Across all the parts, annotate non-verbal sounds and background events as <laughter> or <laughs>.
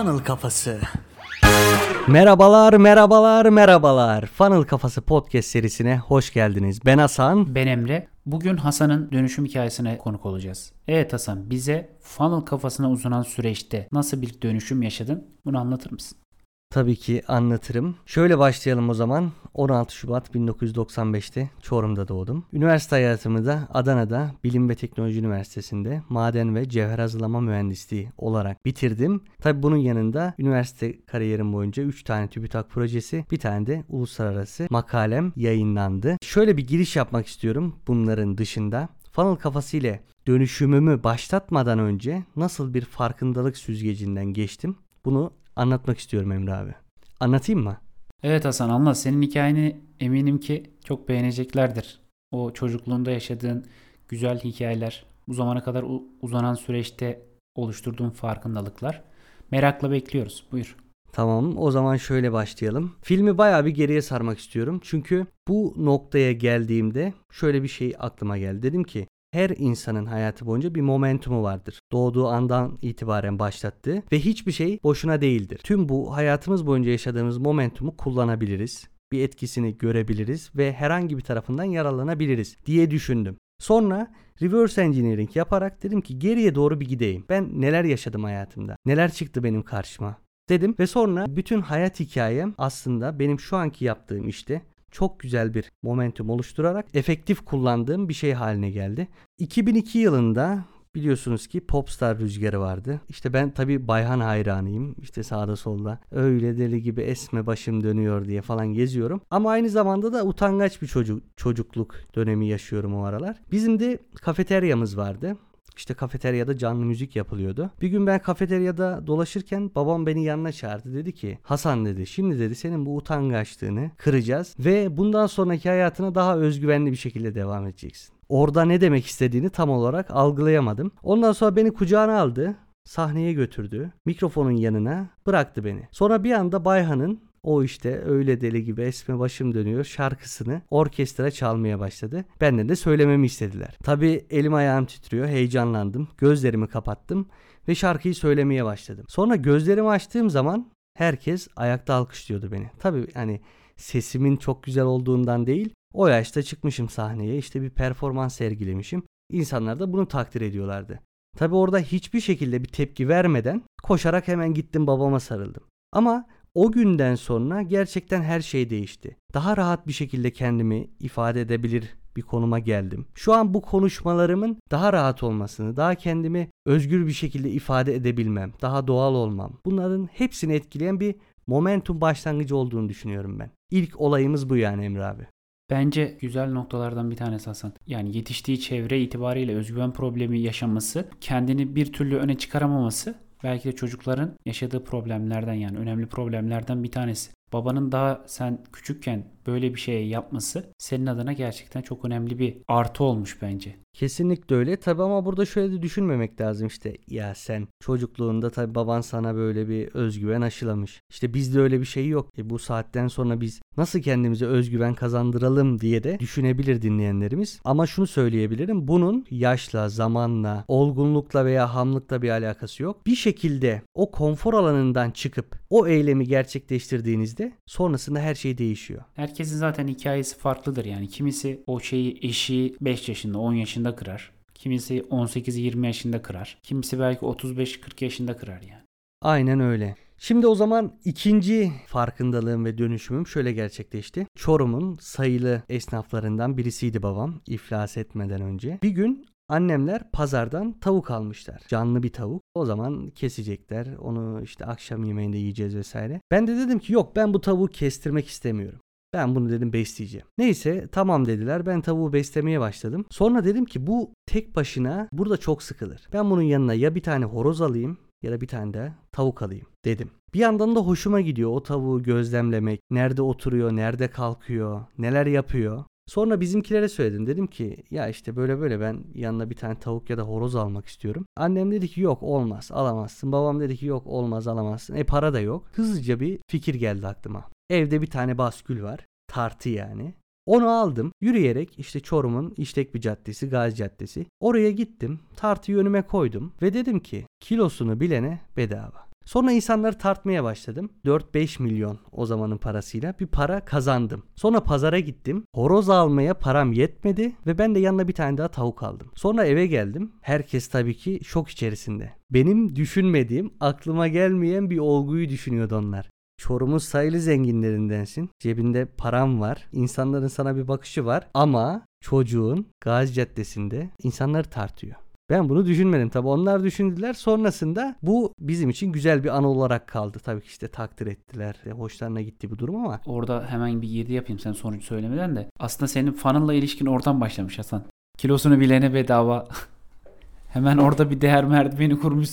Funnel Kafası. Merhabalar, merhabalar, merhabalar. Funnel Kafası podcast serisine hoş geldiniz. Ben Hasan. Ben Emre. Bugün Hasan'ın dönüşüm hikayesine konuk olacağız. Evet Hasan, bize funnel kafasına uzanan süreçte nasıl bir dönüşüm yaşadın? Bunu anlatır mısın? Tabii ki anlatırım. Şöyle başlayalım o zaman. 16 Şubat 1995'te Çorum'da doğdum. Üniversite hayatımı da Adana'da Bilim ve Teknoloji Üniversitesi'nde maden ve cevher hazırlama mühendisliği olarak bitirdim. Tabii bunun yanında üniversite kariyerim boyunca 3 tane TÜBİTAK projesi, bir tane de uluslararası makalem yayınlandı. Şöyle bir giriş yapmak istiyorum bunların dışında. Funnel kafası ile dönüşümümü başlatmadan önce nasıl bir farkındalık süzgecinden geçtim? Bunu anlatmak istiyorum Emre abi. Anlatayım mı? Evet Hasan anlat. Senin hikayeni eminim ki çok beğeneceklerdir. O çocukluğunda yaşadığın güzel hikayeler, bu zamana kadar uzanan süreçte oluşturduğun farkındalıklar. Merakla bekliyoruz. Buyur. Tamam o zaman şöyle başlayalım. Filmi bayağı bir geriye sarmak istiyorum. Çünkü bu noktaya geldiğimde şöyle bir şey aklıma geldi. Dedim ki her insanın hayatı boyunca bir momentumu vardır. Doğduğu andan itibaren başlattığı ve hiçbir şey boşuna değildir. Tüm bu hayatımız boyunca yaşadığımız momentumu kullanabiliriz. Bir etkisini görebiliriz ve herhangi bir tarafından yararlanabiliriz diye düşündüm. Sonra reverse engineering yaparak dedim ki geriye doğru bir gideyim. Ben neler yaşadım hayatımda? Neler çıktı benim karşıma? dedim ve sonra bütün hayat hikayem aslında benim şu anki yaptığım işte çok güzel bir momentum oluşturarak efektif kullandığım bir şey haline geldi. 2002 yılında biliyorsunuz ki Popstar rüzgarı vardı. İşte ben tabi Bayhan hayranıyım. İşte sağda solda öyle deli gibi esme başım dönüyor diye falan geziyorum. Ama aynı zamanda da utangaç bir çocuk çocukluk dönemi yaşıyorum o aralar. Bizim de kafeteryamız vardı. İşte kafeteryada canlı müzik yapılıyordu. Bir gün ben kafeteryada dolaşırken babam beni yanına çağırdı. Dedi ki Hasan dedi şimdi dedi senin bu utangaçlığını kıracağız ve bundan sonraki hayatına daha özgüvenli bir şekilde devam edeceksin. Orada ne demek istediğini tam olarak algılayamadım. Ondan sonra beni kucağına aldı sahneye götürdü. Mikrofonun yanına bıraktı beni. Sonra bir anda Bayhan'ın o işte öyle deli gibi esme başım dönüyor şarkısını orkestra çalmaya başladı. Benden de söylememi istediler. Tabi elim ayağım titriyor heyecanlandım. Gözlerimi kapattım ve şarkıyı söylemeye başladım. Sonra gözlerimi açtığım zaman herkes ayakta alkışlıyordu beni. Tabi hani sesimin çok güzel olduğundan değil o yaşta çıkmışım sahneye işte bir performans sergilemişim. İnsanlar da bunu takdir ediyorlardı. Tabi orada hiçbir şekilde bir tepki vermeden koşarak hemen gittim babama sarıldım. Ama o günden sonra gerçekten her şey değişti. Daha rahat bir şekilde kendimi ifade edebilir bir konuma geldim. Şu an bu konuşmalarımın daha rahat olmasını, daha kendimi özgür bir şekilde ifade edebilmem, daha doğal olmam. Bunların hepsini etkileyen bir momentum başlangıcı olduğunu düşünüyorum ben. İlk olayımız bu yani Emre abi. Bence güzel noktalardan bir tanesi Hasan. Yani yetiştiği çevre itibariyle özgüven problemi yaşaması, kendini bir türlü öne çıkaramaması belki de çocukların yaşadığı problemlerden yani önemli problemlerden bir tanesi. Babanın daha sen küçükken böyle bir şey yapması senin adına gerçekten çok önemli bir artı olmuş bence. Kesinlikle öyle. Tabi ama burada şöyle de düşünmemek lazım işte. Ya sen çocukluğunda tabi baban sana böyle bir özgüven aşılamış. İşte bizde öyle bir şey yok. E bu saatten sonra biz nasıl kendimize özgüven kazandıralım diye de düşünebilir dinleyenlerimiz. Ama şunu söyleyebilirim. Bunun yaşla, zamanla, olgunlukla veya hamlıkla bir alakası yok. Bir şekilde o konfor alanından çıkıp o eylemi gerçekleştirdiğinizde sonrasında her şey değişiyor. Herkesin zaten hikayesi farklıdır yani. Kimisi o şeyi eşiği 5 yaşında 10 yaşında kırar. Kimisi 18-20 yaşında kırar. Kimisi belki 35-40 yaşında kırar yani. Aynen öyle. Şimdi o zaman ikinci farkındalığım ve dönüşümüm şöyle gerçekleşti. Çorum'un sayılı esnaflarından birisiydi babam iflas etmeden önce. Bir gün Annemler pazardan tavuk almışlar. Canlı bir tavuk. O zaman kesecekler. Onu işte akşam yemeğinde yiyeceğiz vesaire. Ben de dedim ki yok ben bu tavuğu kestirmek istemiyorum. Ben bunu dedim besleyeceğim. Neyse tamam dediler. Ben tavuğu beslemeye başladım. Sonra dedim ki bu tek başına burada çok sıkılır. Ben bunun yanına ya bir tane horoz alayım ya da bir tane de tavuk alayım dedim. Bir yandan da hoşuma gidiyor o tavuğu gözlemlemek. Nerede oturuyor, nerede kalkıyor, neler yapıyor. Sonra bizimkilere söyledim. Dedim ki ya işte böyle böyle ben yanına bir tane tavuk ya da horoz almak istiyorum. Annem dedi ki yok olmaz alamazsın. Babam dedi ki yok olmaz alamazsın. E para da yok. Hızlıca bir fikir geldi aklıma. Evde bir tane baskül var. Tartı yani. Onu aldım. Yürüyerek işte Çorum'un işlek bir caddesi, Gazi Caddesi. Oraya gittim. Tartıyı önüme koydum ve dedim ki kilosunu bilene bedava. Sonra insanları tartmaya başladım. 4-5 milyon o zamanın parasıyla bir para kazandım. Sonra pazara gittim. Horoz almaya param yetmedi ve ben de yanına bir tane daha tavuk aldım. Sonra eve geldim. Herkes tabii ki şok içerisinde. Benim düşünmediğim, aklıma gelmeyen bir olguyu düşünüyordu onlar. Çorum'un sayılı zenginlerindensin. Cebinde param var. İnsanların sana bir bakışı var. Ama çocuğun Gazi Caddesi'nde insanları tartıyor. Ben bunu düşünmedim tabi onlar düşündüler sonrasında bu bizim için güzel bir anı olarak kaldı tabii ki işte takdir ettiler hoşlarına gitti bu durum ama Orada hemen bir girdi yapayım sen sonucu söylemeden de. Aslında senin fanınla ilişkin oradan başlamış Hasan. Kilosunu bilene bedava. <laughs> hemen orada bir değer merdiveni kurmuş.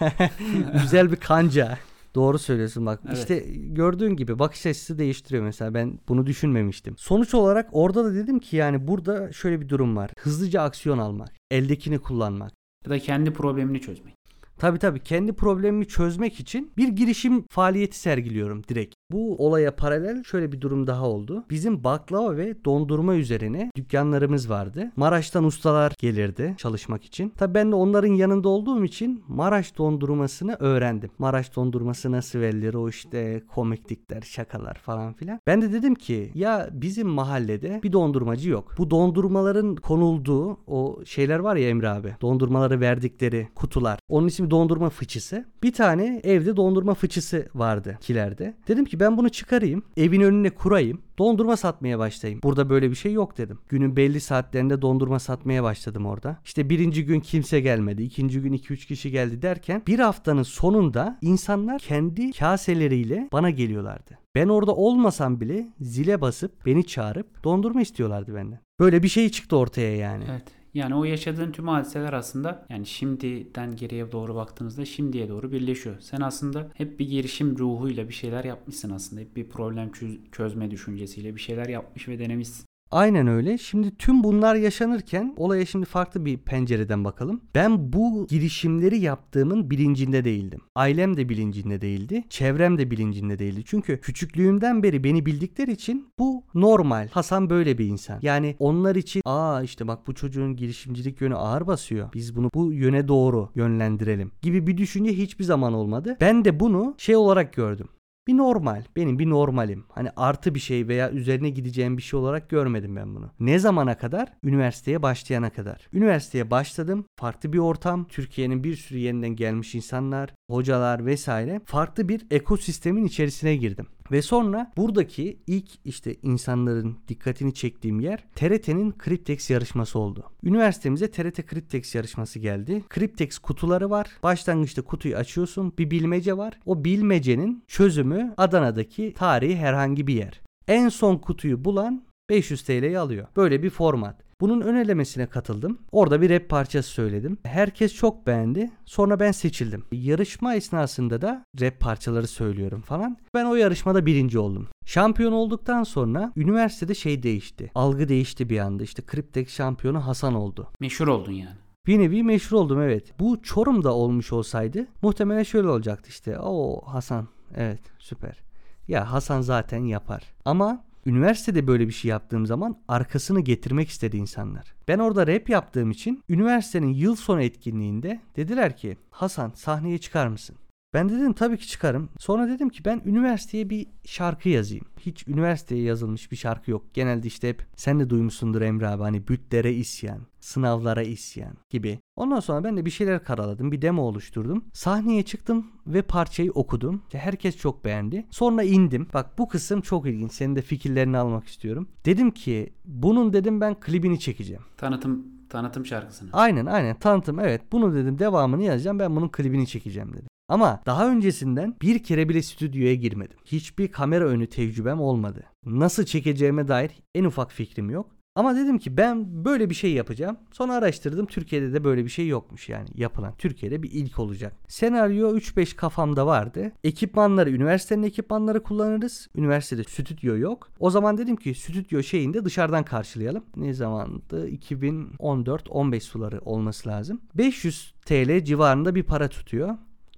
<laughs> güzel bir kanca Doğru söylüyorsun bak. Evet. İşte gördüğün gibi bakış açısı değiştiriyor mesela. Ben bunu düşünmemiştim. Sonuç olarak orada da dedim ki yani burada şöyle bir durum var. Hızlıca aksiyon almak, eldekini kullanmak. Ya da kendi problemini çözmek. Tabii tabii kendi problemimi çözmek için bir girişim faaliyeti sergiliyorum direkt. Bu olaya paralel şöyle bir durum daha oldu. Bizim baklava ve dondurma üzerine dükkanlarımız vardı. Maraş'tan ustalar gelirdi çalışmak için. Tabii ben de onların yanında olduğum için Maraş dondurmasını öğrendim. Maraş dondurması nasıl verilir o işte komiklikler, şakalar falan filan. Ben de dedim ki ya bizim mahallede bir dondurmacı yok. Bu dondurmaların konulduğu o şeyler var ya Emre abi. Dondurmaları verdikleri kutular. Onun ismi dondurma fıçısı. Bir tane evde dondurma fıçısı vardı kilerde. Dedim ki ben bunu çıkarayım. Evin önüne kurayım. Dondurma satmaya başlayayım. Burada böyle bir şey yok dedim. Günün belli saatlerinde dondurma satmaya başladım orada. İşte birinci gün kimse gelmedi. ikinci gün 2-3 kişi geldi derken bir haftanın sonunda insanlar kendi kaseleriyle bana geliyorlardı. Ben orada olmasam bile zile basıp beni çağırıp dondurma istiyorlardı benden. Böyle bir şey çıktı ortaya yani. Evet. Yani o yaşadığın tüm hadiseler aslında yani şimdiden geriye doğru baktığınızda şimdiye doğru birleşiyor. Sen aslında hep bir girişim ruhuyla bir şeyler yapmışsın aslında. Hep bir problem çöz- çözme düşüncesiyle bir şeyler yapmış ve denemişsin. Aynen öyle. Şimdi tüm bunlar yaşanırken olaya şimdi farklı bir pencereden bakalım. Ben bu girişimleri yaptığımın bilincinde değildim. Ailem de bilincinde değildi. Çevrem de bilincinde değildi. Çünkü küçüklüğümden beri beni bildikleri için bu normal. Hasan böyle bir insan. Yani onlar için aa işte bak bu çocuğun girişimcilik yönü ağır basıyor. Biz bunu bu yöne doğru yönlendirelim gibi bir düşünce hiçbir zaman olmadı. Ben de bunu şey olarak gördüm. Bir normal. Benim bir normalim. Hani artı bir şey veya üzerine gideceğim bir şey olarak görmedim ben bunu. Ne zamana kadar? Üniversiteye başlayana kadar. Üniversiteye başladım. Farklı bir ortam. Türkiye'nin bir sürü yerinden gelmiş insanlar, hocalar vesaire. Farklı bir ekosistemin içerisine girdim. Ve sonra buradaki ilk işte insanların dikkatini çektiğim yer TRT'nin Cryptex yarışması oldu. Üniversitemize TRT Cryptex yarışması geldi. Cryptex kutuları var. Başlangıçta kutuyu açıyorsun. Bir bilmece var. O bilmecenin çözümü Adana'daki tarihi herhangi bir yer. En son kutuyu bulan 500 TL'yi alıyor. Böyle bir format. Bunun ön elemesine katıldım. Orada bir rap parçası söyledim. Herkes çok beğendi. Sonra ben seçildim. Yarışma esnasında da rap parçaları söylüyorum falan. Ben o yarışmada birinci oldum. Şampiyon olduktan sonra üniversitede şey değişti. Algı değişti bir anda. İşte Cryptex şampiyonu Hasan oldu. Meşhur oldun yani. Bir nevi meşhur oldum evet. Bu Çorum'da olmuş olsaydı muhtemelen şöyle olacaktı işte. O Hasan evet süper. Ya Hasan zaten yapar. Ama üniversitede böyle bir şey yaptığım zaman arkasını getirmek istedi insanlar. Ben orada rap yaptığım için üniversitenin yıl sonu etkinliğinde dediler ki Hasan sahneye çıkar mısın? Ben de dedim tabii ki çıkarım. Sonra dedim ki ben üniversiteye bir şarkı yazayım. Hiç üniversiteye yazılmış bir şarkı yok. Genelde işte hep sen de duymuşsundur Emre abi hani bütlere isyan, sınavlara isyan gibi. Ondan sonra ben de bir şeyler karaladım. Bir demo oluşturdum. Sahneye çıktım ve parçayı okudum. Herkes çok beğendi. Sonra indim. Bak bu kısım çok ilginç. Senin de fikirlerini almak istiyorum. Dedim ki bunun dedim ben klibini çekeceğim. Tanıtım tanıtım şarkısını. Aynen aynen tanıtım evet bunu dedim devamını yazacağım ben bunun klibini çekeceğim dedim. Ama daha öncesinden bir kere bile stüdyoya girmedim. Hiçbir kamera önü tecrübem olmadı. Nasıl çekeceğime dair en ufak fikrim yok. Ama dedim ki ben böyle bir şey yapacağım. Sonra araştırdım. Türkiye'de de böyle bir şey yokmuş yani yapılan. Türkiye'de bir ilk olacak. Senaryo 3-5 kafamda vardı. Ekipmanları üniversitenin ekipmanları kullanırız. Üniversitede stüdyo yok. O zaman dedim ki stüdyo şeyinde dışarıdan karşılayalım. Ne zamandı? 2014-15 suları olması lazım. 500 TL civarında bir para tutuyor.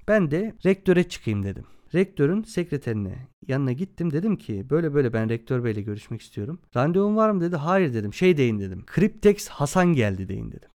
Ben de rektöre çıkayım dedim. Rektörün sekreterine yanına gittim dedim ki böyle böyle ben rektör beyle görüşmek istiyorum. Randevum var mı dedi. Hayır dedim. Şey deyin dedim. Cryptex Hasan geldi deyin dedim.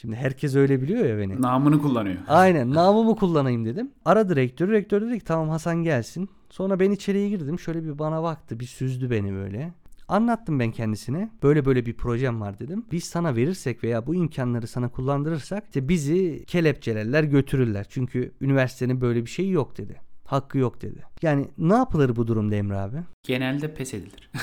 Şimdi herkes öyle biliyor ya beni. Namını kullanıyor. Aynen namımı kullanayım dedim. Aradı rektörü. Rektör dedi ki tamam Hasan gelsin. Sonra ben içeriye girdim. Şöyle bir bana baktı. Bir süzdü beni böyle. Anlattım ben kendisine. Böyle böyle bir projem var dedim. Biz sana verirsek veya bu imkanları sana kullandırırsak işte bizi kelepçelerler götürürler. Çünkü üniversitenin böyle bir şeyi yok dedi. Hakkı yok dedi. Yani ne yapılır bu durumda Emre abi? Genelde pes edilir. <laughs>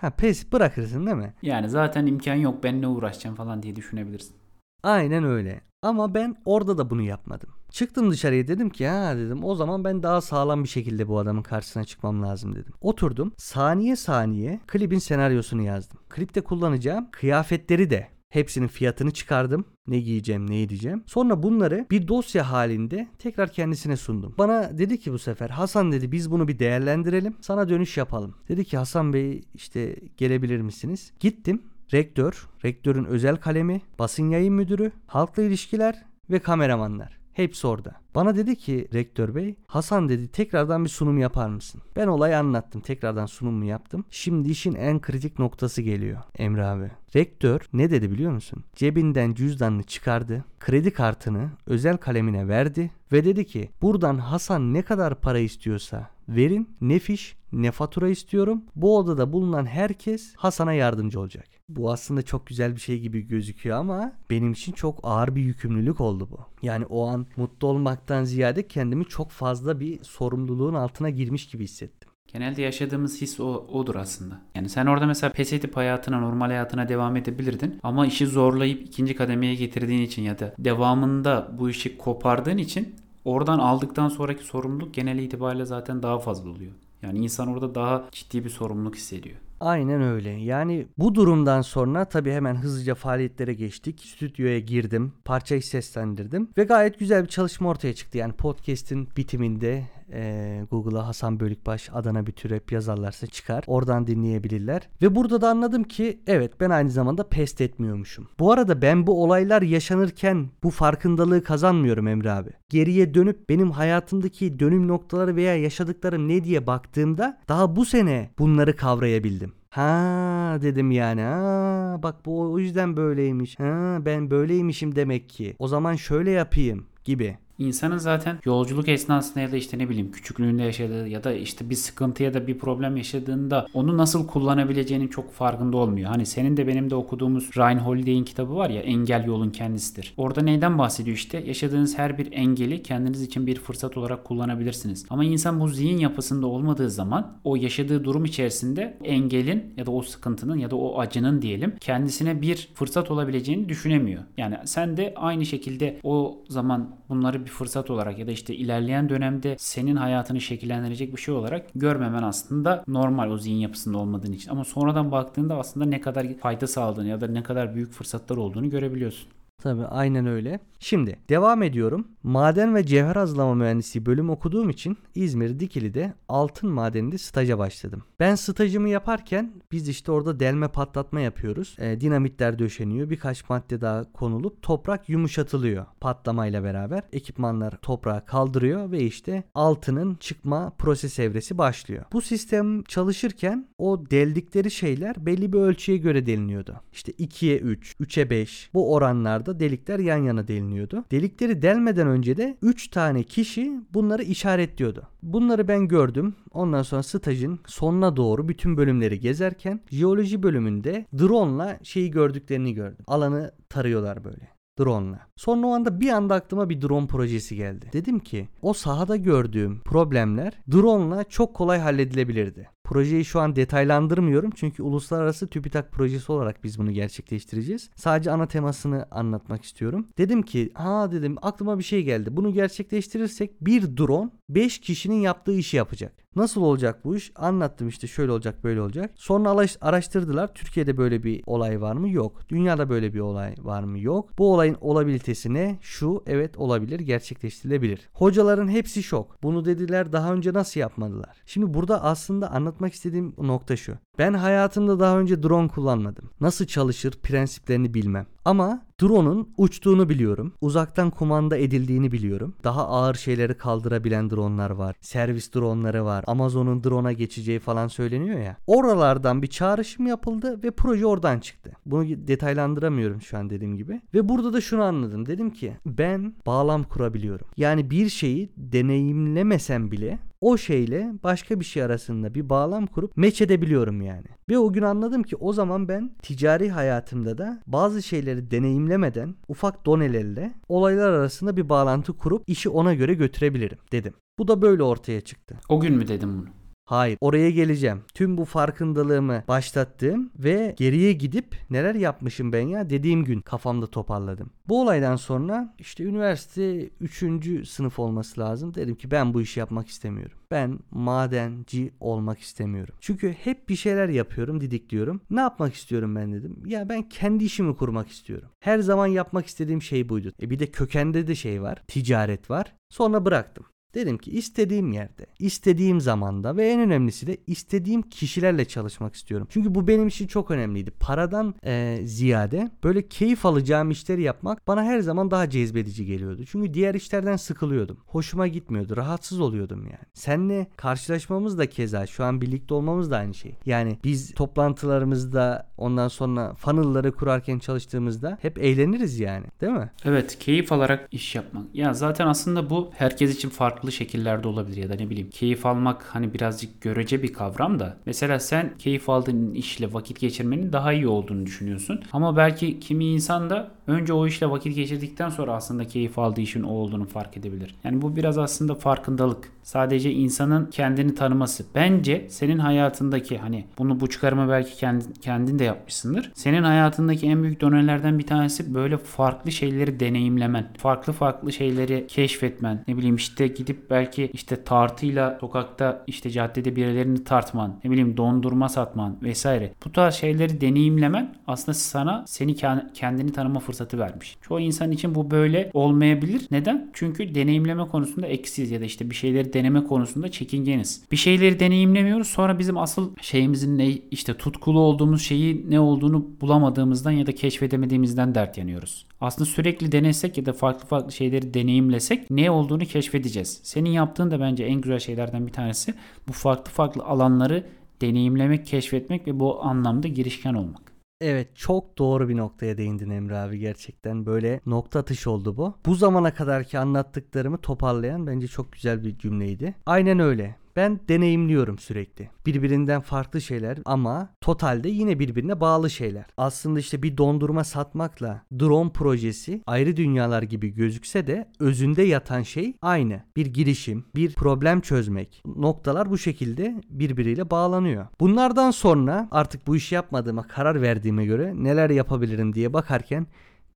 Ha pes bırakırsın değil mi? yani zaten imkan yok ben ne uğraşacağım falan diye düşünebilirsin. Aynen öyle. Ama ben orada da bunu yapmadım. Çıktım dışarıya dedim ki ha dedim o zaman ben daha sağlam bir şekilde bu adamın karşısına çıkmam lazım dedim. Oturdum saniye saniye klibin senaryosunu yazdım. Klipte kullanacağım kıyafetleri de hepsinin fiyatını çıkardım. Ne giyeceğim, ne edeceğim. Sonra bunları bir dosya halinde tekrar kendisine sundum. Bana dedi ki bu sefer Hasan dedi biz bunu bir değerlendirelim. Sana dönüş yapalım. Dedi ki Hasan Bey işte gelebilir misiniz? Gittim. Rektör, rektörün özel kalemi, basın yayın müdürü, halkla ilişkiler ve kameramanlar. Hepsi orada. Bana dedi ki rektör bey Hasan dedi tekrardan bir sunum yapar mısın? Ben olayı anlattım. Tekrardan sunumumu yaptım. Şimdi işin en kritik noktası geliyor Emre abi. Rektör ne dedi biliyor musun? Cebinden cüzdanını çıkardı. Kredi kartını özel kalemine verdi. Ve dedi ki buradan Hasan ne kadar para istiyorsa verin. Ne fiş ne fatura istiyorum. Bu odada bulunan herkes Hasan'a yardımcı olacak. Bu aslında çok güzel bir şey gibi gözüküyor ama benim için çok ağır bir yükümlülük oldu bu. Yani o an mutlu olmaktan ziyade kendimi çok fazla bir sorumluluğun altına girmiş gibi hissettim. Genelde yaşadığımız his o, odur aslında. Yani sen orada mesela pes edip hayatına, normal hayatına devam edebilirdin. Ama işi zorlayıp ikinci kademeye getirdiğin için ya da devamında bu işi kopardığın için oradan aldıktan sonraki sorumluluk genel itibariyle zaten daha fazla oluyor. Yani insan orada daha ciddi bir sorumluluk hissediyor. Aynen öyle. Yani bu durumdan sonra tabii hemen hızlıca faaliyetlere geçtik. Stüdyoya girdim. Parçayı seslendirdim. Ve gayet güzel bir çalışma ortaya çıktı. Yani podcast'in bitiminde e, Google'a Hasan Bölükbaş Adana bir rap yazarlarsa çıkar. Oradan dinleyebilirler. Ve burada da anladım ki evet ben aynı zamanda pest etmiyormuşum. Bu arada ben bu olaylar yaşanırken bu farkındalığı kazanmıyorum Emre abi. Geriye dönüp benim hayatımdaki dönüm noktaları veya yaşadıklarım ne diye baktığımda daha bu sene bunları kavrayabildim. Ha dedim yani. Ha bak bu o yüzden böyleymiş. Ha ben böyleymişim demek ki. O zaman şöyle yapayım gibi. İnsanın zaten yolculuk esnasında ya da işte ne bileyim küçüklüğünde yaşadığı ya da işte bir sıkıntı ya da bir problem yaşadığında onu nasıl kullanabileceğinin çok farkında olmuyor. Hani senin de benim de okuduğumuz Ryan Holiday'in kitabı var ya Engel Yolun Kendisidir. Orada neyden bahsediyor işte? Yaşadığınız her bir engeli kendiniz için bir fırsat olarak kullanabilirsiniz. Ama insan bu zihin yapısında olmadığı zaman o yaşadığı durum içerisinde engelin ya da o sıkıntının ya da o acının diyelim kendisine bir fırsat olabileceğini düşünemiyor. Yani sen de aynı şekilde o zaman bunları bir fırsat olarak ya da işte ilerleyen dönemde senin hayatını şekillendirecek bir şey olarak görmemen aslında normal o zihin yapısında olmadığın için. Ama sonradan baktığında aslında ne kadar fayda sağladığını ya da ne kadar büyük fırsatlar olduğunu görebiliyorsun. Tabii aynen öyle. Şimdi devam ediyorum. Maden ve cevher hazırlama mühendisliği bölüm okuduğum için İzmir Dikili'de altın madeninde staja başladım. Ben stajımı yaparken biz işte orada delme patlatma yapıyoruz. E, dinamitler döşeniyor. Birkaç madde daha konulup toprak yumuşatılıyor patlamayla beraber. Ekipmanlar toprağı kaldırıyor ve işte altının çıkma proses evresi başlıyor. Bu sistem çalışırken o deldikleri şeyler belli bir ölçüye göre deliniyordu. İşte 2'ye 3, 3'e 5 bu oranlarda delikler yan yana deliniyordu. Delikleri delmeden önce de 3 tane kişi bunları işaretliyordu. Bunları ben gördüm. Ondan sonra stajın sonuna doğru bütün bölümleri gezerken jeoloji bölümünde drone'la şeyi gördüklerini gördüm. Alanı tarıyorlar böyle drone'la. Sonra o anda bir anda aklıma bir drone projesi geldi. Dedim ki o sahada gördüğüm problemler drone'la çok kolay halledilebilirdi. Projeyi şu an detaylandırmıyorum çünkü uluslararası TÜBİTAK projesi olarak biz bunu gerçekleştireceğiz. Sadece ana temasını anlatmak istiyorum. Dedim ki ha dedim aklıma bir şey geldi. Bunu gerçekleştirirsek bir drone 5 kişinin yaptığı işi yapacak. Nasıl olacak bu iş? Anlattım işte şöyle olacak böyle olacak. Sonra araştırdılar. Türkiye'de böyle bir olay var mı? Yok. Dünyada böyle bir olay var mı? Yok. Bu olayın olabilitesi ne? Şu evet olabilir gerçekleştirilebilir. Hocaların hepsi şok. Bunu dediler daha önce nasıl yapmadılar? Şimdi burada aslında anlatmak istediğim nokta şu. Ben hayatımda daha önce drone kullanmadım. Nasıl çalışır prensiplerini bilmem. Ama drone'un uçtuğunu biliyorum. Uzaktan kumanda edildiğini biliyorum. Daha ağır şeyleri kaldırabilen drone'lar var. Servis drone'ları var. Amazon'un drone'a geçeceği falan söyleniyor ya. Oralardan bir çağrışım yapıldı ve proje oradan çıktı. Bunu detaylandıramıyorum şu an dediğim gibi. Ve burada da şunu anladım. Dedim ki ben bağlam kurabiliyorum. Yani bir şeyi deneyimlemesem bile o şeyle başka bir şey arasında bir bağlam kurup meç edebiliyorum yani. Ve o gün anladım ki o zaman ben ticari hayatımda da bazı şeyleri deneyimlemeden ufak donelerle olaylar arasında bir bağlantı kurup işi ona göre götürebilirim dedim. Bu da böyle ortaya çıktı. O gün mü dedim bunu? Hayır oraya geleceğim. Tüm bu farkındalığımı başlattığım ve geriye gidip neler yapmışım ben ya dediğim gün kafamda toparladım. Bu olaydan sonra işte üniversite 3. sınıf olması lazım. Dedim ki ben bu işi yapmak istemiyorum. Ben madenci olmak istemiyorum. Çünkü hep bir şeyler yapıyorum, didikliyorum. Ne yapmak istiyorum ben dedim. Ya ben kendi işimi kurmak istiyorum. Her zaman yapmak istediğim şey buydu. E bir de kökende de şey var. Ticaret var. Sonra bıraktım. Dedim ki istediğim yerde, istediğim zamanda ve en önemlisi de istediğim kişilerle çalışmak istiyorum. Çünkü bu benim için çok önemliydi. Paradan e, ziyade böyle keyif alacağım işleri yapmak bana her zaman daha cezbedici geliyordu. Çünkü diğer işlerden sıkılıyordum. Hoşuma gitmiyordu. Rahatsız oluyordum yani. Seninle karşılaşmamız da keza şu an birlikte olmamız da aynı şey. Yani biz toplantılarımızda ondan sonra funnel'ları kurarken çalıştığımızda hep eğleniriz yani. Değil mi? Evet keyif alarak iş yapmak. Ya zaten aslında bu herkes için farklı şekillerde olabilir ya da ne bileyim keyif almak hani birazcık görece bir kavram da. Mesela sen keyif aldığın işle vakit geçirmenin daha iyi olduğunu düşünüyorsun. Ama belki kimi insan da önce o işle vakit geçirdikten sonra aslında keyif aldığı işin o olduğunu fark edebilir. Yani bu biraz aslında farkındalık. Sadece insanın kendini tanıması. Bence senin hayatındaki hani bunu bu çıkarımı belki kendin, kendin de yapmışsındır. Senin hayatındaki en büyük donelerden bir tanesi böyle farklı şeyleri deneyimlemen. Farklı farklı şeyleri keşfetmen. Ne bileyim işte gidip belki işte tartıyla sokakta işte caddede birilerini tartman. Ne bileyim dondurma satman vesaire. Bu tarz şeyleri deneyimlemen aslında sana seni kendini tanıma fırsatı vermiş. Çoğu insan için bu böyle olmayabilir. Neden? Çünkü deneyimleme konusunda eksiz ya da işte bir şeyleri deneme konusunda çekingeniz. Bir şeyleri deneyimlemiyoruz. Sonra bizim asıl şeyimizin ne işte tutkulu olduğumuz şeyi ne olduğunu bulamadığımızdan ya da keşfedemediğimizden dert yanıyoruz. Aslında sürekli denesek ya da farklı farklı şeyleri deneyimlesek ne olduğunu keşfedeceğiz. Senin yaptığın da bence en güzel şeylerden bir tanesi bu farklı farklı alanları deneyimlemek, keşfetmek ve bu anlamda girişken olmak. Evet çok doğru bir noktaya değindin Emre abi gerçekten böyle nokta atış oldu bu. Bu zamana kadarki anlattıklarımı toparlayan bence çok güzel bir cümleydi. Aynen öyle. Ben deneyimliyorum sürekli. Birbirinden farklı şeyler ama totalde yine birbirine bağlı şeyler. Aslında işte bir dondurma satmakla drone projesi ayrı dünyalar gibi gözükse de özünde yatan şey aynı. Bir girişim, bir problem çözmek. Noktalar bu şekilde birbiriyle bağlanıyor. Bunlardan sonra artık bu işi yapmadığıma karar verdiğime göre neler yapabilirim diye bakarken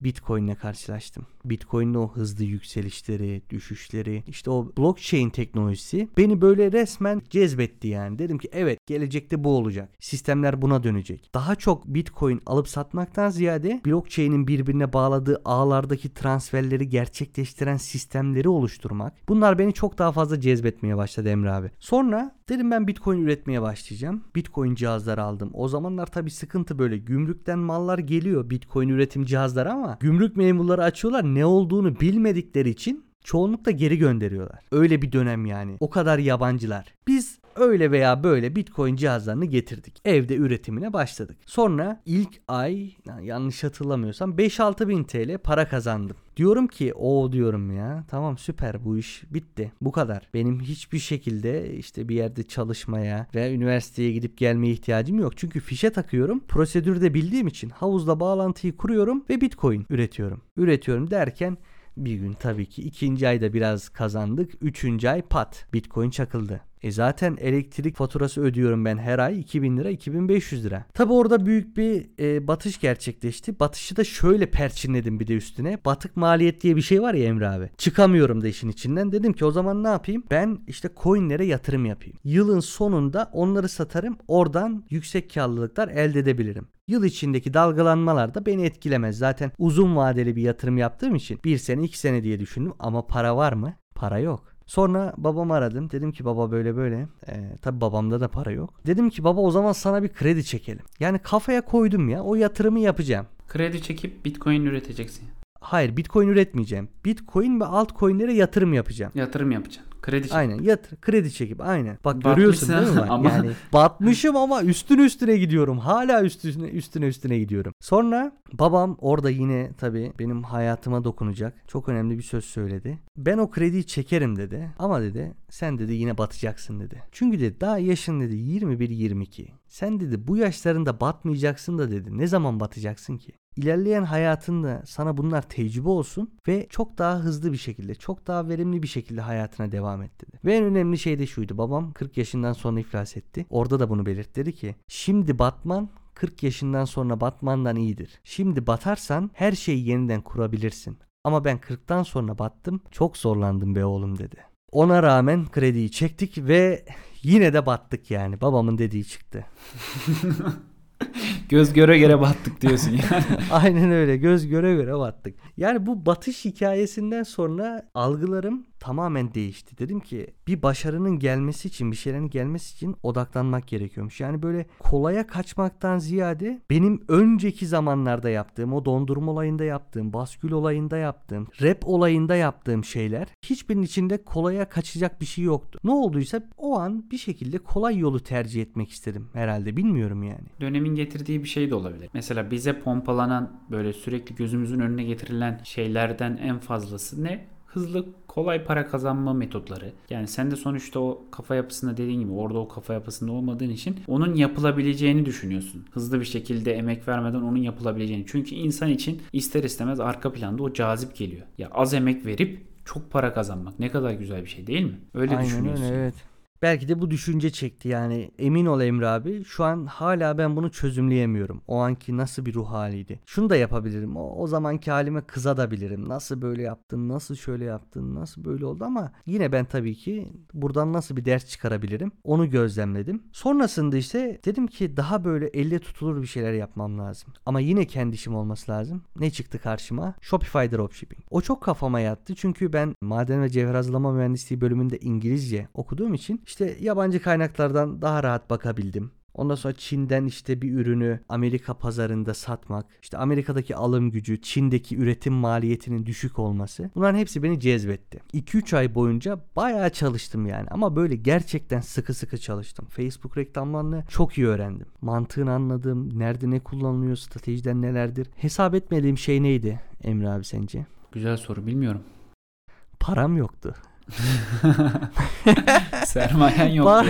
Bitcoin ile karşılaştım. Bitcoin'in o hızlı yükselişleri, düşüşleri, işte o blockchain teknolojisi beni böyle resmen cezbetti yani. Dedim ki evet gelecekte bu olacak. Sistemler buna dönecek. Daha çok Bitcoin alıp satmaktan ziyade blockchain'in birbirine bağladığı ağlardaki transferleri gerçekleştiren sistemleri oluşturmak. Bunlar beni çok daha fazla cezbetmeye başladı Emre abi. Sonra dedim ben Bitcoin üretmeye başlayacağım. Bitcoin cihazları aldım. O zamanlar tabii sıkıntı böyle gümrükten mallar geliyor Bitcoin üretim cihazları ama gümrük memurları açıyorlar ne olduğunu bilmedikleri için çoğunlukla geri gönderiyorlar. Öyle bir dönem yani. O kadar yabancılar. Biz öyle veya böyle Bitcoin cihazlarını getirdik. Evde üretimine başladık. Sonra ilk ay yanlış hatırlamıyorsam 5-6 bin TL para kazandım. Diyorum ki o diyorum ya tamam süper bu iş bitti bu kadar. Benim hiçbir şekilde işte bir yerde çalışmaya veya üniversiteye gidip gelmeye ihtiyacım yok. Çünkü fişe takıyorum prosedürü de bildiğim için havuzla bağlantıyı kuruyorum ve bitcoin üretiyorum. Üretiyorum derken bir gün tabii ki ikinci ayda biraz kazandık. Üçüncü ay pat bitcoin çakıldı. E zaten elektrik faturası ödüyorum ben her ay 2000 lira 2500 lira. Tabi orada büyük bir e, batış gerçekleşti. Batışı da şöyle perçinledim bir de üstüne. Batık maliyet diye bir şey var ya Emre abi. Çıkamıyorum da işin içinden. Dedim ki o zaman ne yapayım? Ben işte coinlere yatırım yapayım. Yılın sonunda onları satarım. Oradan yüksek karlılıklar elde edebilirim. Yıl içindeki dalgalanmalar da beni etkilemez. Zaten uzun vadeli bir yatırım yaptığım için bir sene iki sene diye düşündüm ama para var mı? Para yok. Sonra babamı aradım. Dedim ki baba böyle böyle. Ee, tabii babamda da para yok. Dedim ki baba o zaman sana bir kredi çekelim. Yani kafaya koydum ya o yatırımı yapacağım. Kredi çekip bitcoin üreteceksin. Hayır bitcoin üretmeyeceğim. Bitcoin ve altcoin'lere yatırım yapacağım. Yatırım yapacaksın. Kredi çek. Aynen yatır kredi çekip aynen. Bak Batmışsın görüyorsun değil mi? <laughs> Bak, ama- Yani batmışım ama üstüne üstüne gidiyorum. Hala üstüne üstüne üstüne gidiyorum. Sonra babam orada yine tabii benim hayatıma dokunacak çok önemli bir söz söyledi. Ben o krediyi çekerim dedi. Ama dedi sen dedi yine batacaksın dedi. Çünkü dedi daha yaşın dedi 21-22. Sen dedi bu yaşlarında batmayacaksın da dedi. Ne zaman batacaksın ki? İlerleyen hayatında sana bunlar tecrübe olsun ve çok daha hızlı bir şekilde, çok daha verimli bir şekilde hayatına devam et dedi. Ve en önemli şey de şuydu. Babam 40 yaşından sonra iflas etti. Orada da bunu belirtti. Dedi ki şimdi batman 40 yaşından sonra batmandan iyidir. Şimdi batarsan her şeyi yeniden kurabilirsin. Ama ben 40'tan sonra battım. Çok zorlandım be oğlum dedi. Ona rağmen krediyi çektik ve yine de battık yani. Babamın dediği çıktı. <laughs> Göz göre göre battık diyorsun yani. <laughs> Aynen öyle göz göre göre battık. Yani bu batış hikayesinden sonra algılarım tamamen değişti. Dedim ki bir başarının gelmesi için bir şeylerin gelmesi için odaklanmak gerekiyormuş. Yani böyle kolaya kaçmaktan ziyade benim önceki zamanlarda yaptığım o dondurma olayında yaptığım, baskül olayında yaptığım, rap olayında yaptığım şeyler hiçbirinin içinde kolaya kaçacak bir şey yoktu. Ne olduysa o an bir şekilde kolay yolu tercih etmek istedim herhalde bilmiyorum yani. Dönemin getirdiği bir şey de olabilir. Mesela bize pompalanan böyle sürekli gözümüzün önüne getirilen şeylerden en fazlası ne? Hızlı kolay para kazanma metotları. Yani sen de sonuçta o kafa yapısında dediğin gibi orada o kafa yapısında olmadığın için onun yapılabileceğini düşünüyorsun. Hızlı bir şekilde emek vermeden onun yapılabileceğini. Çünkü insan için ister istemez arka planda o cazip geliyor. Ya az emek verip çok para kazanmak ne kadar güzel bir şey değil mi? Öyle Aynen düşünüyorsun. öyle evet. Belki de bu düşünce çekti yani. Emin ol Emre abi şu an hala ben bunu çözümleyemiyorum. O anki nasıl bir ruh haliydi. Şunu da yapabilirim. O, o zamanki halime kızabilirim. Nasıl böyle yaptın, nasıl şöyle yaptın, nasıl böyle oldu ama yine ben tabii ki buradan nasıl bir ders çıkarabilirim onu gözlemledim. Sonrasında işte dedim ki daha böyle elle tutulur bir şeyler yapmam lazım. Ama yine kendi işim olması lazım. Ne çıktı karşıma? Shopify Dropshipping. O çok kafama yattı çünkü ben maden ve cevher hazırlama mühendisliği bölümünde İngilizce okuduğum için işte yabancı kaynaklardan daha rahat bakabildim. Ondan sonra Çin'den işte bir ürünü Amerika pazarında satmak, işte Amerika'daki alım gücü, Çin'deki üretim maliyetinin düşük olması. Bunların hepsi beni cezbetti. 2-3 ay boyunca bayağı çalıştım yani ama böyle gerçekten sıkı sıkı çalıştım. Facebook reklamlarını çok iyi öğrendim. Mantığını anladım, nerede ne kullanılıyor, stratejiden nelerdir. Hesap etmediğim şey neydi Emre abi sence? Güzel soru bilmiyorum. Param yoktu. Sermayen yok. Var.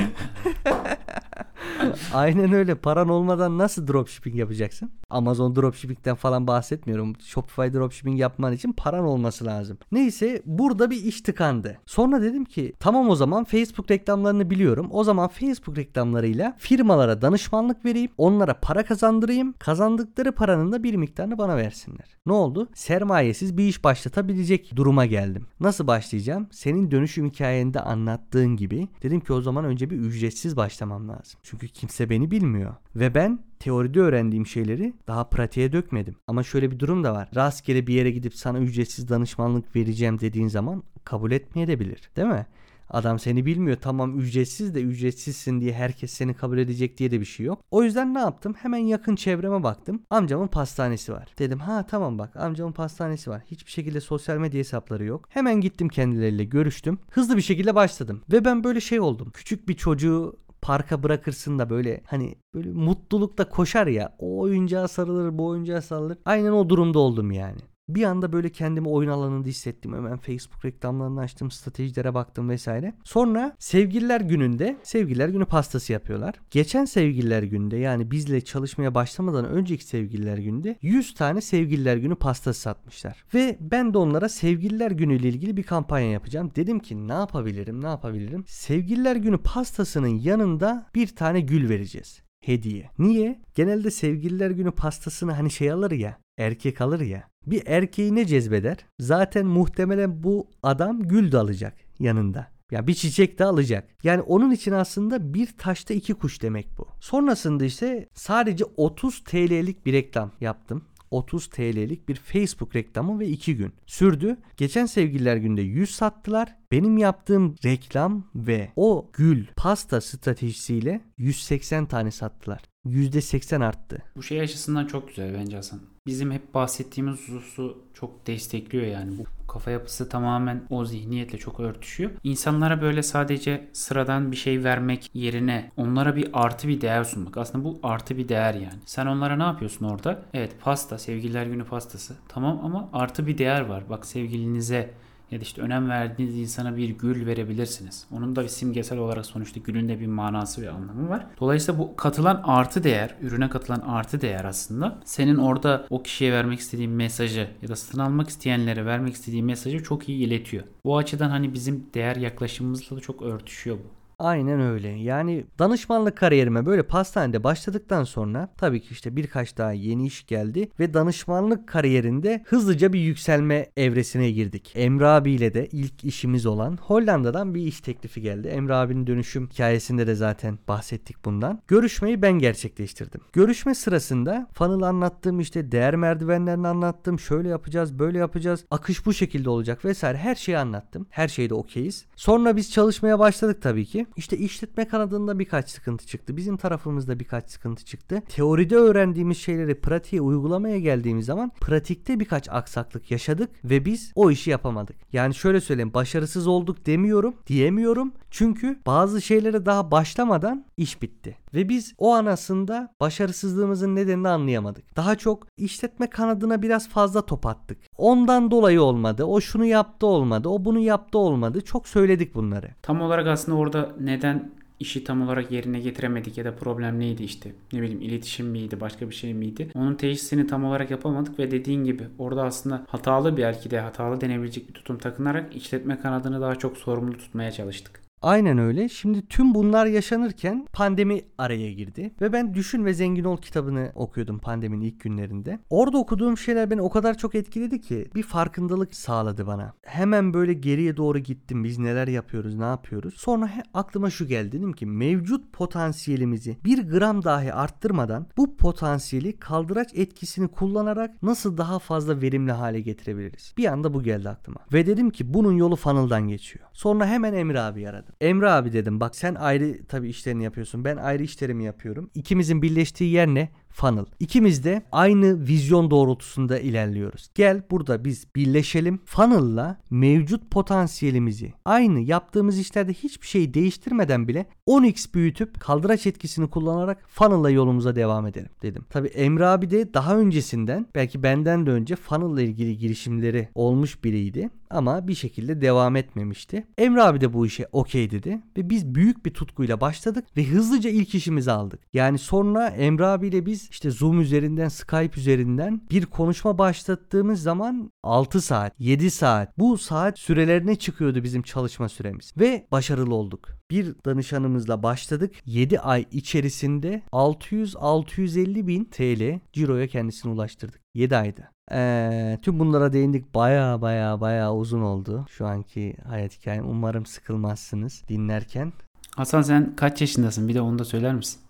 Aynen öyle. Paran olmadan nasıl dropshipping yapacaksın? Amazon dropshipping'den falan bahsetmiyorum. Shopify dropshipping yapman için paran olması lazım. Neyse burada bir iş tıkandı. Sonra dedim ki tamam o zaman Facebook reklamlarını biliyorum. O zaman Facebook reklamlarıyla firmalara danışmanlık vereyim. Onlara para kazandırayım. Kazandıkları paranın da bir miktarını bana versinler. Ne oldu? Sermayesiz bir iş başlatabilecek duruma geldim. Nasıl başlayacağım? Senin dönüşüm hikayende anlattığın gibi dedim ki o zaman önce bir ücretsiz başlamam lazım. Çünkü kimse beni bilmiyor. Ve ben teoride öğrendiğim şeyleri daha pratiğe dökmedim. Ama şöyle bir durum da var. Rastgele bir yere gidip sana ücretsiz danışmanlık vereceğim dediğin zaman kabul etmeyebilir. Değil mi? Adam seni bilmiyor. Tamam ücretsiz de ücretsizsin diye herkes seni kabul edecek diye de bir şey yok. O yüzden ne yaptım? Hemen yakın çevreme baktım. Amcamın pastanesi var. Dedim ha tamam bak amcamın pastanesi var. Hiçbir şekilde sosyal medya hesapları yok. Hemen gittim kendileriyle görüştüm. Hızlı bir şekilde başladım. Ve ben böyle şey oldum. Küçük bir çocuğu parka bırakırsın da böyle hani böyle mutlulukla koşar ya. O oyuncağa sarılır, bu oyuncağa sarılır. Aynen o durumda oldum yani. Bir anda böyle kendimi oyun alanında hissettim. Hemen Facebook reklamlarını açtım, stratejilere baktım vesaire. Sonra sevgililer gününde sevgililer günü pastası yapıyorlar. Geçen sevgililer gününde yani bizle çalışmaya başlamadan önceki sevgililer gününde 100 tane sevgililer günü pastası satmışlar. Ve ben de onlara sevgililer günüyle ilgili bir kampanya yapacağım. Dedim ki ne yapabilirim ne yapabilirim? Sevgililer günü pastasının yanında bir tane gül vereceğiz hediye. Niye? Genelde sevgililer günü pastasını hani şey alır ya erkek alır ya. Bir erkeği ne cezbeder? Zaten muhtemelen bu adam gül de alacak yanında. Ya bir çiçek de alacak. Yani onun için aslında bir taşta iki kuş demek bu. Sonrasında ise sadece 30 TL'lik bir reklam yaptım. 530 TL'lik bir Facebook reklamı ve 2 gün sürdü. Geçen sevgililer günde 100 sattılar. Benim yaptığım reklam ve o gül pasta stratejisiyle 180 tane sattılar. %80 arttı. Bu şey açısından çok güzel bence Hasan. Bizim hep bahsettiğimiz hususu çok destekliyor yani. Bu kafa yapısı tamamen o zihniyetle çok örtüşüyor. İnsanlara böyle sadece sıradan bir şey vermek yerine onlara bir artı bir değer sunmak. Aslında bu artı bir değer yani. Sen onlara ne yapıyorsun orada? Evet pasta, sevgililer günü pastası. Tamam ama artı bir değer var. Bak sevgilinize ya da işte önem verdiğiniz insana bir gül verebilirsiniz. Onun da bir simgesel olarak sonuçta gülün de bir manası ve anlamı var. Dolayısıyla bu katılan artı değer, ürüne katılan artı değer aslında senin orada o kişiye vermek istediğin mesajı ya da satın almak isteyenlere vermek istediğin mesajı çok iyi iletiyor. Bu açıdan hani bizim değer yaklaşımımızla da çok örtüşüyor bu. Aynen öyle. Yani danışmanlık kariyerime böyle pastanede başladıktan sonra tabii ki işte birkaç daha yeni iş geldi ve danışmanlık kariyerinde hızlıca bir yükselme evresine girdik. Emre abiyle de ilk işimiz olan Hollanda'dan bir iş teklifi geldi. Emre abinin dönüşüm hikayesinde de zaten bahsettik bundan. Görüşmeyi ben gerçekleştirdim. Görüşme sırasında funnel anlattım işte değer merdivenlerini anlattım. Şöyle yapacağız, böyle yapacağız. Akış bu şekilde olacak vesaire her şeyi anlattım. Her şeyde okeyiz. Sonra biz çalışmaya başladık tabii ki. İşte işletme kanadında birkaç sıkıntı çıktı. Bizim tarafımızda birkaç sıkıntı çıktı. Teoride öğrendiğimiz şeyleri pratiğe uygulamaya geldiğimiz zaman pratikte birkaç aksaklık yaşadık ve biz o işi yapamadık. Yani şöyle söyleyeyim başarısız olduk demiyorum, diyemiyorum. Çünkü bazı şeylere daha başlamadan iş bitti. Ve biz o an aslında başarısızlığımızın nedenini anlayamadık. Daha çok işletme kanadına biraz fazla top attık. Ondan dolayı olmadı. O şunu yaptı olmadı. O bunu yaptı olmadı. Çok söyledik bunları. Tam olarak aslında orada neden işi tam olarak yerine getiremedik ya da problem neydi işte ne bileyim iletişim miydi başka bir şey miydi onun teşhisini tam olarak yapamadık ve dediğin gibi orada aslında hatalı belki de hatalı denebilecek bir tutum takınarak işletme kanadını daha çok sorumlu tutmaya çalıştık. Aynen öyle. Şimdi tüm bunlar yaşanırken pandemi araya girdi. Ve ben Düşün ve Zengin Ol kitabını okuyordum pandeminin ilk günlerinde. Orada okuduğum şeyler beni o kadar çok etkiledi ki bir farkındalık sağladı bana. Hemen böyle geriye doğru gittim. Biz neler yapıyoruz, ne yapıyoruz? Sonra he, aklıma şu geldi. Dedim ki mevcut potansiyelimizi bir gram dahi arttırmadan bu potansiyeli kaldıraç etkisini kullanarak nasıl daha fazla verimli hale getirebiliriz? Bir anda bu geldi aklıma. Ve dedim ki bunun yolu funnel'dan geçiyor. Sonra hemen Emre abi aradım. Emre abi dedim bak sen ayrı tabii işlerini yapıyorsun. Ben ayrı işlerimi yapıyorum. İkimizin birleştiği yer ne? Funnel. İkimiz de aynı vizyon doğrultusunda ilerliyoruz. Gel burada biz birleşelim. Funnel'la mevcut potansiyelimizi aynı yaptığımız işlerde hiçbir şey değiştirmeden bile 10x büyütüp kaldıraç etkisini kullanarak funnel'la yolumuza devam edelim dedim. Tabi Emre abi de daha öncesinden belki benden de önce funnel'la ilgili girişimleri olmuş biriydi ama bir şekilde devam etmemişti. Emre abi de bu işe okey dedi ve biz büyük bir tutkuyla başladık ve hızlıca ilk işimizi aldık. Yani sonra Emre abiyle biz işte Zoom üzerinden, Skype üzerinden bir konuşma başlattığımız zaman 6 saat, 7 saat bu saat sürelerine çıkıyordu bizim çalışma süremiz ve başarılı olduk. Bir danışanımızla başladık. 7 ay içerisinde 600-650 bin TL ciroya kendisini ulaştırdık. 7 ayda. Ee, tüm bunlara değindik. Baya baya baya uzun oldu şu anki hayat hikayem. Umarım sıkılmazsınız dinlerken. Hasan sen kaç yaşındasın? Bir de onu da söyler misin?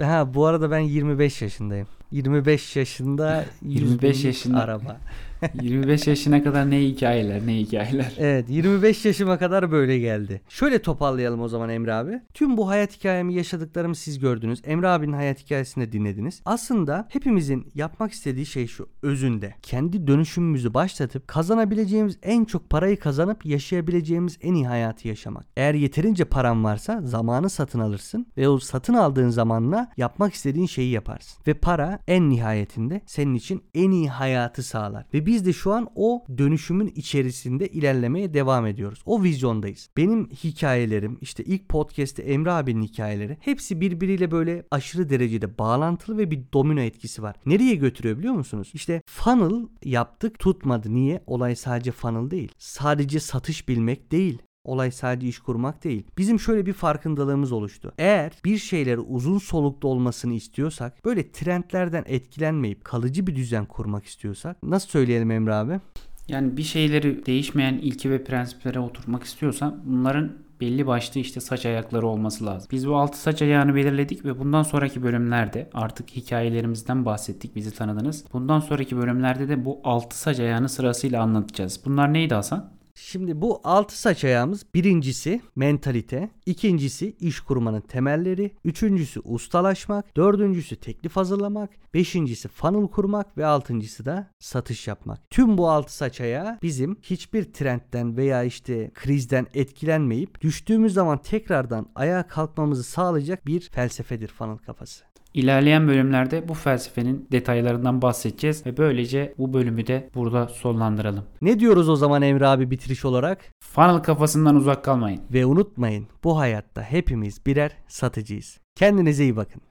Ha bu arada ben 25 yaşındayım. 25 yaşında <laughs> 25 yaşında araba. 25 yaşına kadar ne hikayeler ne hikayeler. Evet 25 yaşıma kadar böyle geldi. Şöyle toparlayalım o zaman Emre abi. Tüm bu hayat hikayemi yaşadıklarımı siz gördünüz. Emre abinin hayat hikayesini de dinlediniz. Aslında hepimizin yapmak istediği şey şu özünde. Kendi dönüşümümüzü başlatıp kazanabileceğimiz en çok parayı kazanıp yaşayabileceğimiz en iyi hayatı yaşamak. Eğer yeterince paran varsa zamanı satın alırsın ve o satın aldığın zamanla yapmak istediğin şeyi yaparsın. Ve para en nihayetinde senin için en iyi hayatı sağlar. Ve biz de şu an o dönüşümün içerisinde ilerlemeye devam ediyoruz. O vizyondayız. Benim hikayelerim işte ilk podcast'te Emre abinin hikayeleri hepsi birbiriyle böyle aşırı derecede bağlantılı ve bir domino etkisi var. Nereye götürüyor biliyor musunuz? İşte funnel yaptık tutmadı. Niye? Olay sadece funnel değil. Sadece satış bilmek değil. Olay sadece iş kurmak değil. Bizim şöyle bir farkındalığımız oluştu. Eğer bir şeyleri uzun soluklu olmasını istiyorsak, böyle trendlerden etkilenmeyip kalıcı bir düzen kurmak istiyorsak, nasıl söyleyelim Emre abi? Yani bir şeyleri değişmeyen ilke ve prensiplere oturmak istiyorsan bunların belli başlı işte saç ayakları olması lazım. Biz bu 6 saç ayağını belirledik ve bundan sonraki bölümlerde artık hikayelerimizden bahsettik bizi tanıdınız. Bundan sonraki bölümlerde de bu 6 saç ayağını sırasıyla anlatacağız. Bunlar neydi Hasan? Şimdi bu altı saç ayağımız birincisi mentalite, ikincisi iş kurmanın temelleri, üçüncüsü ustalaşmak, dördüncüsü teklif hazırlamak, beşincisi funnel kurmak ve altıncısı da satış yapmak. Tüm bu altı saç ayağı bizim hiçbir trendten veya işte krizden etkilenmeyip düştüğümüz zaman tekrardan ayağa kalkmamızı sağlayacak bir felsefedir funnel kafası. İlerleyen bölümlerde bu felsefenin detaylarından bahsedeceğiz ve böylece bu bölümü de burada sonlandıralım. Ne diyoruz o zaman Emre abi bitiriş olarak? Funnel kafasından uzak kalmayın. Ve unutmayın bu hayatta hepimiz birer satıcıyız. Kendinize iyi bakın.